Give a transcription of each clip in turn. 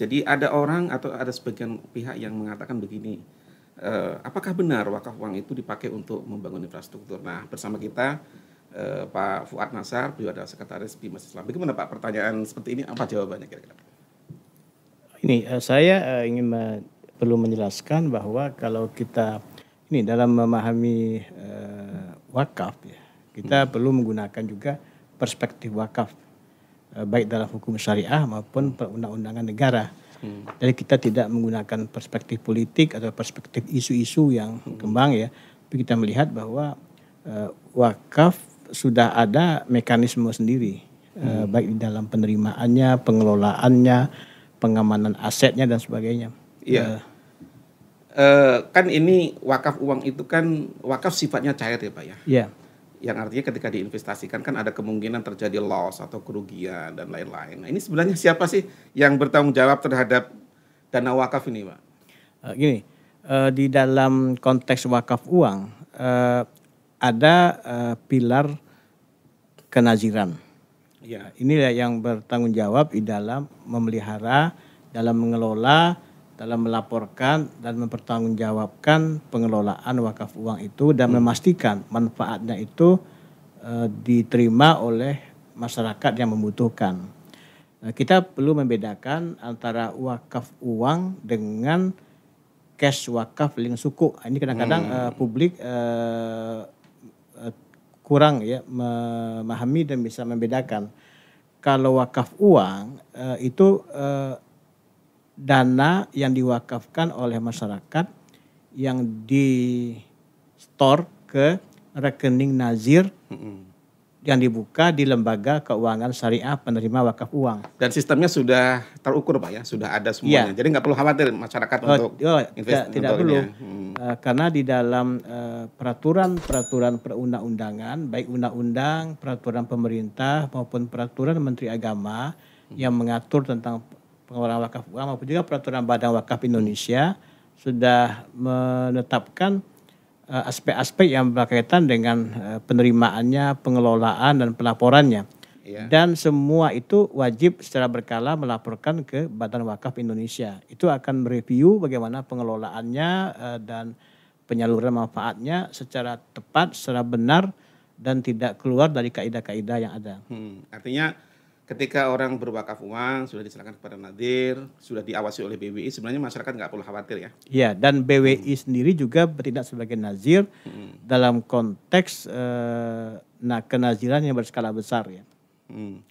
Jadi ada orang atau ada sebagian pihak yang mengatakan begini, eh, apakah benar wakaf uang itu dipakai untuk membangun infrastruktur? Nah, bersama kita eh, Pak Fuad Nasar, beliau adalah sekretaris Bimas Islam. Bagaimana Pak pertanyaan seperti ini? Apa jawabannya kira-kira? Ini uh, saya uh, ingin me perlu menjelaskan bahwa kalau kita ini dalam memahami uh, wakaf ya, kita hmm. perlu menggunakan juga perspektif wakaf uh, baik dalam hukum syariah maupun perundang-undangan negara. Hmm. Jadi kita tidak menggunakan perspektif politik atau perspektif isu-isu yang hmm. kembang ya, tapi kita melihat bahwa uh, wakaf sudah ada mekanisme sendiri, hmm. uh, baik di dalam penerimaannya, pengelolaannya, pengamanan asetnya dan sebagainya. Iya. Uh, uh, kan ini wakaf uang itu kan wakaf sifatnya cair ya pak ya. Iya. Yang artinya ketika diinvestasikan kan ada kemungkinan terjadi loss atau kerugian dan lain-lain. Nah ini sebenarnya siapa sih yang bertanggung jawab terhadap dana wakaf ini pak? Uh, gini, uh, di dalam konteks wakaf uang uh, ada uh, pilar kenaziran Ya, inilah yang bertanggung jawab di dalam memelihara, dalam mengelola, dalam melaporkan dan mempertanggungjawabkan pengelolaan wakaf uang itu dan hmm. memastikan manfaatnya itu uh, diterima oleh masyarakat yang membutuhkan. Nah, kita perlu membedakan antara wakaf uang dengan cash wakaf link suku. Ini kadang-kadang hmm. uh, publik uh, kurang ya memahami dan bisa membedakan. Kalau wakaf uang uh, itu uh, dana yang diwakafkan oleh masyarakat yang di store ke rekening nazir mm -hmm yang dibuka di lembaga keuangan syariah penerima wakaf uang. Dan sistemnya sudah terukur pak ya, sudah ada semuanya. Ya. Jadi nggak perlu khawatir masyarakat oh, untuk oh, invest. Tidak, tidak perlu, hmm. uh, karena di dalam uh, peraturan-peraturan perundang-undangan, baik undang-undang, peraturan pemerintah maupun peraturan Menteri Agama hmm. yang mengatur tentang pengelolaan wakaf uang maupun juga peraturan Badan Wakaf Indonesia sudah menetapkan Eh, aspek-aspek yang berkaitan dengan uh, penerimaannya, pengelolaan dan pelaporannya. Yeah. Dan semua itu wajib secara berkala melaporkan ke Badan Wakaf Indonesia. Itu akan mereview bagaimana pengelolaannya uh, dan penyaluran manfaatnya secara tepat, secara benar dan tidak keluar dari kaidah-kaidah yang ada. Hmm, artinya ketika orang berwakaf uang sudah diserahkan kepada nadir, sudah diawasi oleh BWI, sebenarnya masyarakat nggak perlu khawatir ya. Iya, dan BWI hmm. sendiri juga bertindak sebagai nazir hmm. dalam konteks eh, nah kenaziran yang berskala besar ya. Hmm.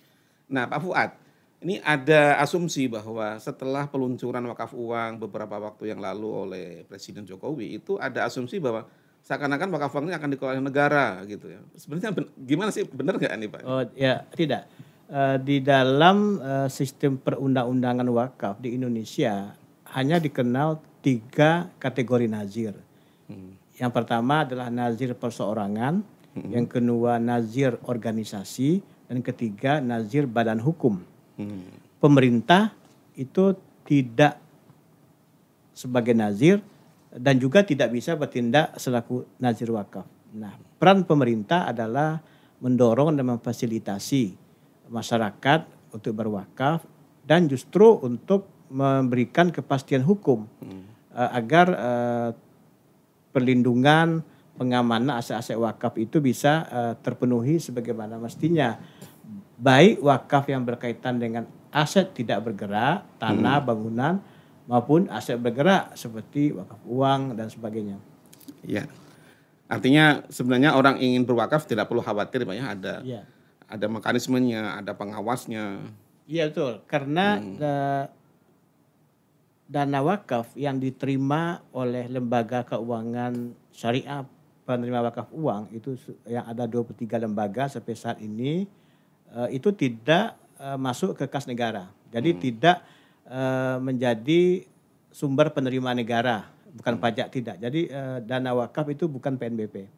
Nah, Pak Fuad, ini ada asumsi bahwa setelah peluncuran wakaf uang beberapa waktu yang lalu oleh Presiden Jokowi itu ada asumsi bahwa seakan-akan wakaf uang ini akan dikelola negara gitu ya. Sebenarnya gimana sih benar nggak ini Pak? Oh ya tidak uh, di dalam uh, sistem perundang-undangan wakaf di Indonesia hanya dikenal tiga kategori nazir. Hmm. Yang pertama adalah nazir perseorangan, hmm. yang kedua nazir organisasi, dan ketiga nazir badan hukum. Hmm. Pemerintah itu tidak sebagai nazir dan juga tidak bisa bertindak selaku nazir wakaf. Nah, peran pemerintah adalah mendorong dan memfasilitasi masyarakat untuk berwakaf dan justru untuk memberikan kepastian hukum hmm. uh, agar uh, perlindungan pengamanan aset-aset wakaf itu bisa uh, terpenuhi sebagaimana mestinya baik wakaf yang berkaitan dengan aset tidak bergerak tanah hmm. bangunan maupun aset bergerak seperti wakaf uang dan sebagainya. Ya, artinya sebenarnya orang ingin berwakaf tidak perlu khawatir banyak ya ada. Ya ada mekanismenya, ada pengawasnya. Iya betul, karena hmm. da, dana wakaf yang diterima oleh lembaga keuangan syariah penerima wakaf uang itu yang ada 23 lembaga sampai saat ini uh, itu tidak uh, masuk ke kas negara. Jadi hmm. tidak uh, menjadi sumber penerimaan negara, bukan hmm. pajak tidak. Jadi uh, dana wakaf itu bukan PNBP.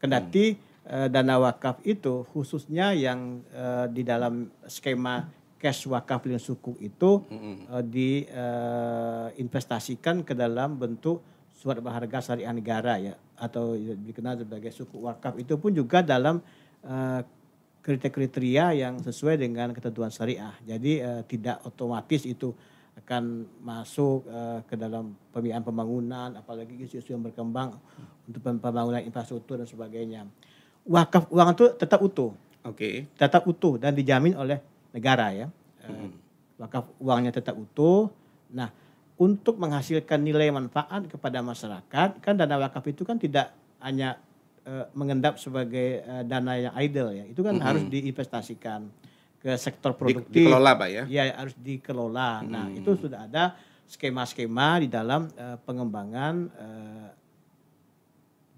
Kendati hmm dana wakaf itu khususnya yang uh, di dalam skema cash wakaf link suku itu mm-hmm. uh, diinvestasikan uh, ke dalam bentuk surat berharga syariah negara ya atau dikenal sebagai suku wakaf itu pun juga dalam uh, kriteria yang sesuai dengan ketentuan syariah. Jadi uh, tidak otomatis itu akan masuk uh, ke dalam pembiayaan pembangunan, apalagi isu-isu yang berkembang untuk pembangunan infrastruktur dan sebagainya. Wakaf uang itu tetap utuh. Oke. Okay. Tetap utuh dan dijamin oleh negara ya. Hmm. Wakaf uangnya tetap utuh. Nah, untuk menghasilkan nilai manfaat kepada masyarakat, kan dana wakaf itu kan tidak hanya uh, mengendap sebagai uh, dana yang idle ya. Itu kan -hmm. harus diinvestasikan ke sektor produktif. Di, dikelola Pak ya? Ya harus dikelola. Hmm. Nah itu sudah ada skema-skema di dalam uh, pengembangan uh,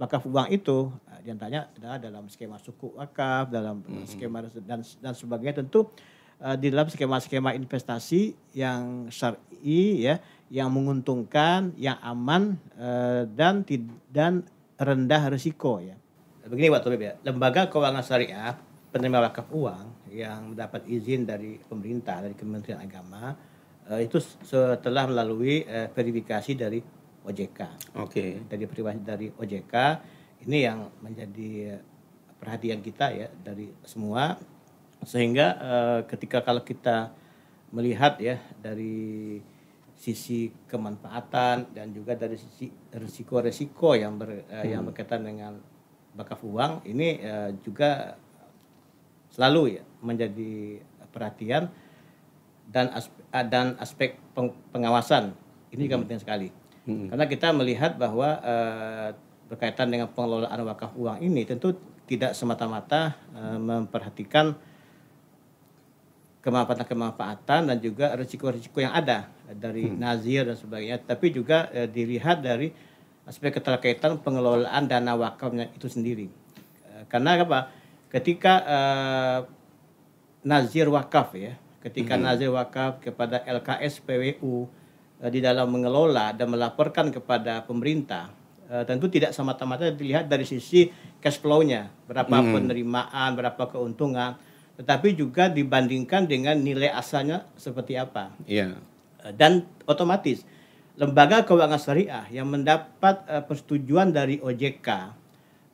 wakaf uang itu uh, di antaranya adalah dalam skema suku wakaf, dalam hmm. skema dan dan sebagainya tentu uh, di dalam skema-skema investasi yang syar'i ya, yang menguntungkan, yang aman uh, dan dan rendah risiko ya. Begini Pak Tobib ya, lembaga keuangan syariah penerima wakaf uang yang mendapat izin dari pemerintah dari Kementerian Agama uh, itu setelah melalui uh, verifikasi dari OJK. Oke. Okay. Dari verifikasi dari OJK ini yang menjadi perhatian kita ya dari semua sehingga uh, ketika kalau kita melihat ya dari sisi kemanfaatan dan juga dari sisi risiko-risiko yang ber, uh, hmm. yang berkaitan dengan wakaf uang ini uh, juga selalu ya menjadi perhatian dan aspek, dan aspek pengawasan ini juga hmm. penting sekali hmm. karena kita melihat bahwa uh, berkaitan dengan pengelolaan wakaf uang ini tentu tidak semata-mata uh, memperhatikan kemanfaatan-kemanfaatan dan juga risiko-risiko yang ada dari hmm. nazir dan sebagainya tapi juga uh, dilihat dari aspek keterkaitan pengelolaan dana wakafnya itu sendiri uh, karena apa ketika uh, nazir wakaf ya, ketika mm-hmm. nazir wakaf kepada LKS PWU di dalam mengelola dan melaporkan kepada pemerintah, uh, tentu tidak semata-mata dilihat dari sisi cash flow-nya, berapa mm-hmm. penerimaan, berapa keuntungan, tetapi juga dibandingkan dengan nilai asalnya seperti apa. Yeah. Uh, dan otomatis lembaga keuangan syariah yang mendapat uh, persetujuan dari OJK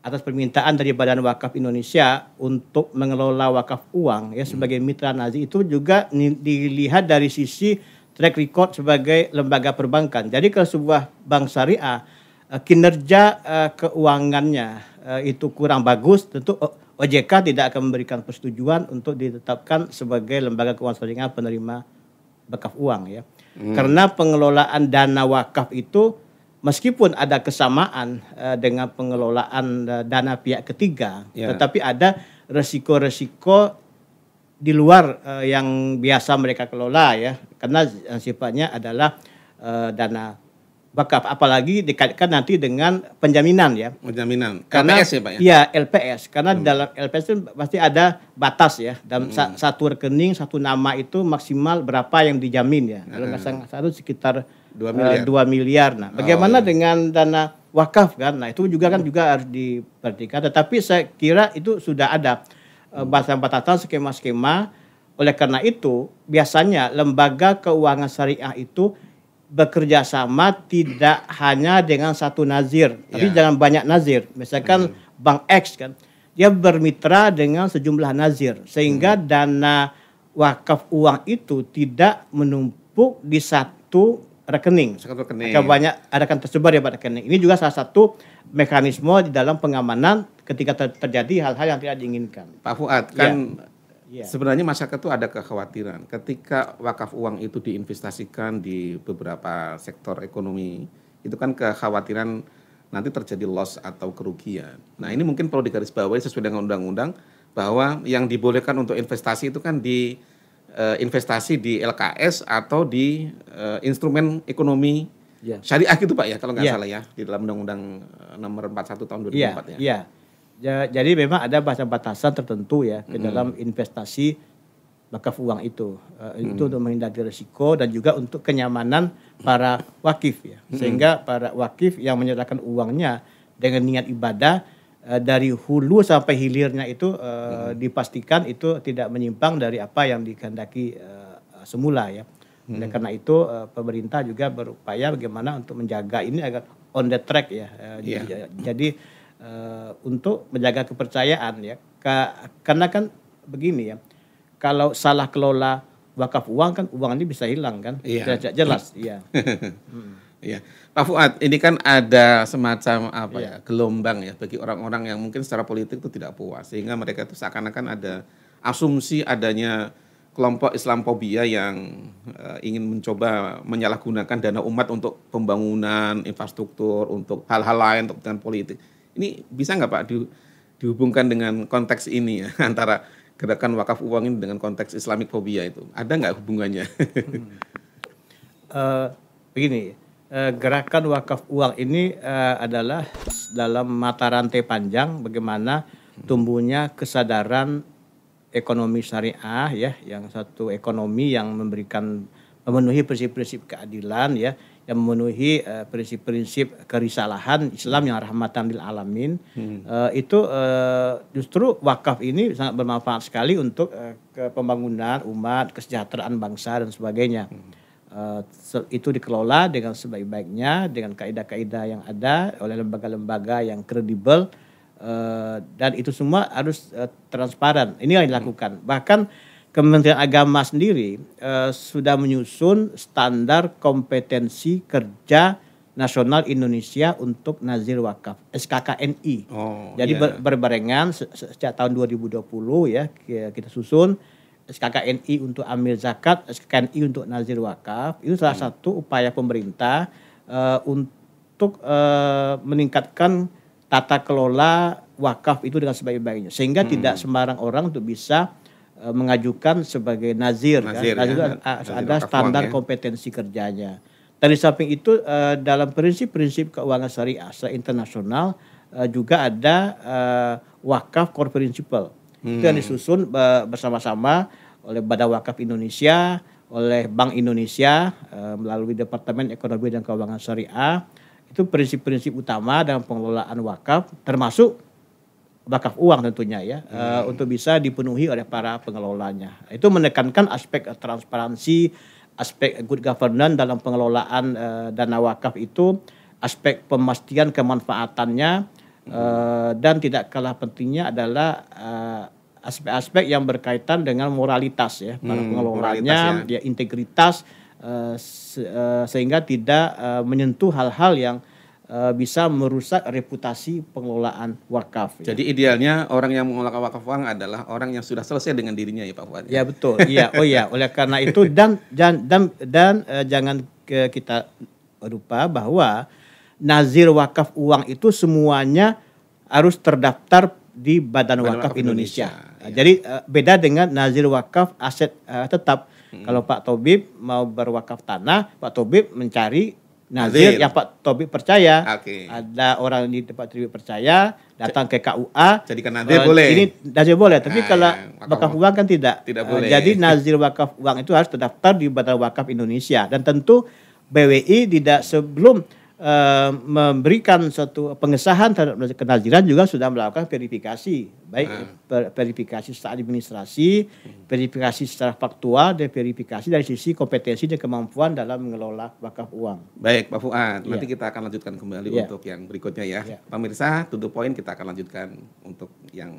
atas permintaan dari Badan Wakaf Indonesia untuk mengelola wakaf uang ya sebagai mitra nazi itu juga dilihat dari sisi track record sebagai lembaga perbankan. Jadi kalau sebuah bank syariah eh, kinerja uh, keuangannya uh, itu kurang bagus, tentu OJK tidak akan memberikan persetujuan untuk ditetapkan sebagai lembaga keuangan syariah penerima wakaf uang ya. Hmm. Karena pengelolaan dana wakaf itu meskipun ada kesamaan uh, dengan pengelolaan uh, dana pihak ketiga, yeah. tetapi ada resiko-resiko di luar uh, yang biasa mereka kelola ya, karena sifatnya adalah uh, dana wakaf, apalagi dikaitkan nanti dengan penjaminan ya. Penjaminan. Karena, LPS ya pak ya? Iya LPS, karena hmm. dalam LPS itu pasti ada batas ya, dalam hmm. satu rekening satu nama itu maksimal berapa yang dijamin ya. Kalau nggak hmm. salah sekitar dua miliar. Uh, miliar. Nah, bagaimana oh, iya. dengan dana wakaf kan? Nah, itu juga kan juga harus diperhatikan. Tetapi saya kira itu sudah ada uh, batasan skema-skema. Oleh karena itu, biasanya lembaga keuangan syariah itu bekerja sama tidak hanya dengan satu nazir, tapi yeah. jangan banyak nazir. Misalkan hmm. Bank X kan, dia bermitra dengan sejumlah nazir sehingga hmm. dana wakaf uang itu tidak menumpuk di satu rekening. Satu rekening. Akan banyak akan tersebar ya Pak rekening. Ini juga salah satu mekanisme di dalam pengamanan ketika ter terjadi hal-hal yang tidak diinginkan. Pak Fuad kan ya. sebenarnya masyarakat itu ada kekhawatiran ketika wakaf uang itu diinvestasikan di beberapa sektor ekonomi itu kan kekhawatiran nanti terjadi loss atau kerugian. Nah ini mungkin perlu digarisbawahi sesuai dengan undang-undang bahwa yang dibolehkan untuk investasi itu kan di investasi di LKS atau di uh, instrumen ekonomi ya. syariah gitu Pak ya kalau nggak ya. salah ya di dalam Undang-Undang eh, Nomor 41 tahun 2004 ya. ya. ya. Jadi memang ada batasan tertentu ya ke hmm. dalam investasi wakaf uang itu. Uh, hmm. Itu untuk menghindari risiko dan juga untuk kenyamanan para wakif ya. Hmm. Sehingga para wakif yang menyerahkan uangnya dengan niat ibadah Eh, dari hulu sampai hilirnya itu uh, hmm. dipastikan itu tidak menyimpang dari apa yang dikehendaki uh, semula ya. Hmm. Oleh karena itu uh, pemerintah juga berupaya bagaimana untuk menjaga ini agar on the track ya. Uh, yeah. Jadi uh, untuk menjaga kepercayaan ya. Ka karena kan begini ya. Kalau salah kelola wakaf uang kan uang ini bisa hilang kan? Iya. Tidak jelas. Iya. Iya, Pak Fuad, ini kan ada semacam apa Iya. ya gelombang ya bagi orang-orang yang mungkin secara politik itu tidak puas, sehingga mereka itu seakan-akan ada asumsi adanya kelompok Islamfobia yang eh, ingin mencoba menyalahgunakan dana umat untuk pembangunan infrastruktur, untuk hal-hal lain, untuk kepentingan politik. Ini bisa nggak Pak di- dihubungkan dengan konteks ini ya antara gerakan wakaf uang ini dengan konteks Islamic phobia itu? Ada nggak hubungannya? Eh, begini, eh, gerakan wakaf uang ini eh, adalah dalam mata rantai panjang bagaimana tumbuhnya kesadaran ekonomi syariah ya, yang satu ekonomi yang memberikan memenuhi prinsip-prinsip keadilan ya, yang memenuhi eh, prinsip-prinsip kerisalahan Islam yang rahmatan lil alamin. Eh, itu eh, justru wakaf ini sangat bermanfaat sekali untuk eh, ke pembangunan umat, kesejahteraan bangsa dan sebagainya. Eh, se- itu dikelola dengan sebaik-baiknya dengan kaidah-kaidah yang ada oleh lembaga-lembaga yang kredibel eh, dan itu semua harus eh, transparan. Ini yang dilakukan. Bahkan Kementerian Agama sendiri eh, sudah menyusun standar kompetensi kerja nasional Indonesia untuk nazir wakaf SKKNI. Oh, Jadi iya. ber- berbarengan se- se- sejak tahun 2020 ya ki- kita susun SKKNI untuk amil zakat, SKKNI untuk nazir wakaf. Itu salah satu upaya pemerintah eh, untuk eh, meningkatkan tata kelola wakaf itu dengan sebaik-baiknya sehingga tidak sembarang orang untuk bisa eh, mengajukan sebagai nazir, Nazir, kan. Nazir ya. itu Nazir ada wakaf standar ya. kompetensi kerjanya. Dari samping itu eh, dalam prinsip-prinsip keuangan syariah secara internasional eh, juga ada eh, wakaf core principle. Itu yang disusun eh, bersama-sama oleh Badan Wakaf Indonesia, oleh Bank Indonesia eh, melalui Departemen Ekonomi dan Keuangan Syariah. Itu prinsip-prinsip utama dalam pengelolaan wakaf termasuk wakaf uang tentunya ya eh, untuk bisa dipenuhi oleh para pengelolanya. Itu menekankan aspek transparansi, aspek good governance dalam pengelolaan eh, dana wakaf itu, aspek pemastian kemanfaatannya eh, dan tidak kalah pentingnya adalah aspek-aspek yang berkaitan dengan moralitas ya para Hmm, pengelolanya, ya integritas eh, se- eh, sehingga tidak eh, menyentuh hal-hal yang eh, bisa merusak reputasi pengelolaan wakaf. ya. Jadi idealnya orang yang mengelola wakaf uang adalah orang yang sudah selesai dengan dirinya ya Pak Fuad. Ya betul. Iya. Oh iya. Oleh karena itu dan dan dan, dan eh, jangan ke kita lupa bahwa nazir wakaf uang itu semuanya harus terdaftar di Badan, Badan Wakaf, Wakaf Indonesia. Indonesia, Nah, Jadi eh, beda dengan nazir wakaf aset eh, tetap. Hmm. Kalau Pak Tobib mau berwakaf tanah, Pak Tobib mencari nazir, Nazir. yang Pak Tobib percaya. Oke. Ada orang di tempat Tobib percaya datang ke KUA. Jadikan nazir eh, boleh. Ini nazir boleh, tapi Nah, kalau wakaf wakaf uang kan tidak. Tidak boleh. Jadi nazir wakaf uang itu harus terdaftar di Badan Wakaf Indonesia dan tentu BWI tidak sebelum eh, memberikan suatu pengesahan terhadap kenaziran juga sudah melakukan verifikasi baik per- verifikasi secara administrasi, verifikasi secara faktual dan verifikasi dari sisi kompetensi dan kemampuan dalam mengelola wakaf uang. Baik Pak Fuad, nanti Iya. kita akan lanjutkan kembali Iya. untuk yang berikutnya ya. Iya. Pemirsa, to the point kita akan lanjutkan untuk yang